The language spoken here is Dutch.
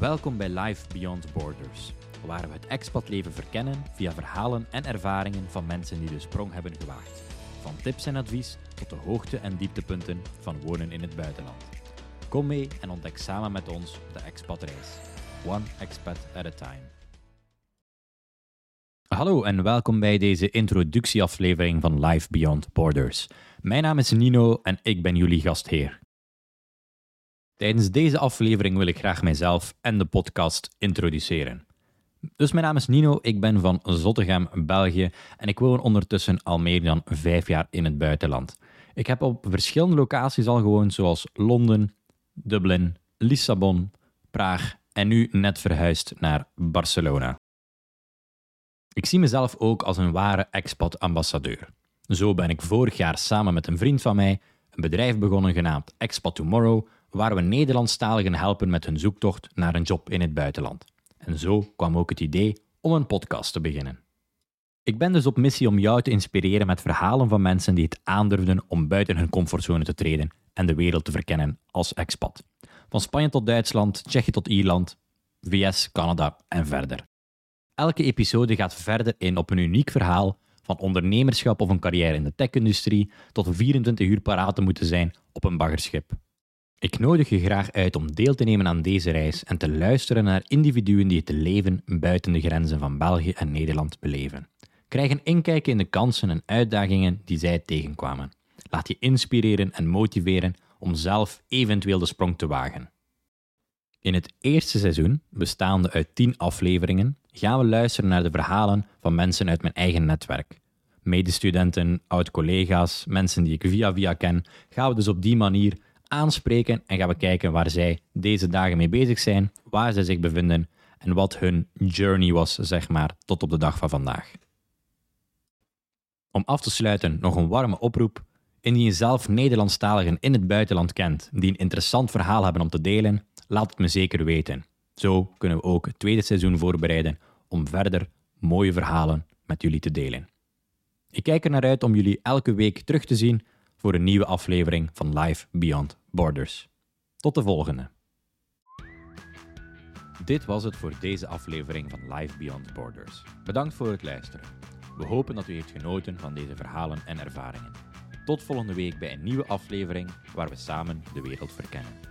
Welkom bij Life Beyond Borders, waar we het expatleven verkennen via verhalen en ervaringen van mensen die de sprong hebben gewaagd. Van tips en advies tot de hoogte- en dieptepunten van wonen in het buitenland. Kom mee en ontdek samen met ons de expatreis. One expat at a time. Hallo en welkom bij deze introductieaflevering van Life Beyond Borders. Mijn naam is Nino en ik ben jullie gastheer. Tijdens deze aflevering wil ik graag mijzelf en de podcast introduceren. Dus mijn naam is Nino, ik ben van Zottegem, België en ik woon ondertussen al meer dan vijf jaar in het buitenland. Ik heb op verschillende locaties al gewoond, zoals Londen, Dublin, Lissabon, Praag en nu net verhuisd naar Barcelona. Ik zie mezelf ook als een ware expat-ambassadeur. Zo ben ik vorig jaar samen met een vriend van mij een bedrijf begonnen genaamd Expat Tomorrow, waar we Nederlandstaligen helpen met hun zoektocht naar een job in het buitenland. En zo kwam ook het idee om een podcast te beginnen. Ik ben dus op missie om jou te inspireren met verhalen van mensen die het aandurfden om buiten hun comfortzone te treden en de wereld te verkennen als expat. Van Spanje tot Duitsland, Tsjechië tot Ierland, VS, Canada en verder. Elke episode gaat verder in op een uniek verhaal van ondernemerschap of een carrière in de tech-industrie tot 24 uur paraat te moeten zijn op een baggerschip. Ik nodig je graag uit om deel te nemen aan deze reis en te luisteren naar individuen die het leven buiten de grenzen van België en Nederland beleven. Krijg een inkijk in de kansen en uitdagingen die zij tegenkwamen. Laat je inspireren en motiveren om zelf eventueel de sprong te wagen. In het eerste seizoen, bestaande uit 10 afleveringen, gaan we luisteren naar de verhalen van mensen uit mijn eigen netwerk. Medestudenten, oud-collega's, mensen die ik via via ken, gaan we dus op die manier aanspreken en gaan we kijken waar zij deze dagen mee bezig zijn, waar zij zich bevinden en wat hun journey was, zeg maar, tot op de dag van vandaag. Om af te sluiten nog een warme oproep. Indien je zelf Nederlandstaligen in het buitenland kent die een interessant verhaal hebben om te delen, laat het me zeker weten. Zo kunnen we ook het tweede seizoen voorbereiden om verder mooie verhalen met jullie te delen. Ik kijk er naar uit om jullie elke week terug te zien voor een nieuwe aflevering van Life Beyond Borders. Tot de volgende. Dit was het voor deze aflevering van Life Beyond Borders. Bedankt voor het luisteren. We hopen dat u heeft genoten van deze verhalen en ervaringen. Tot volgende week bij een nieuwe aflevering waar we samen de wereld verkennen.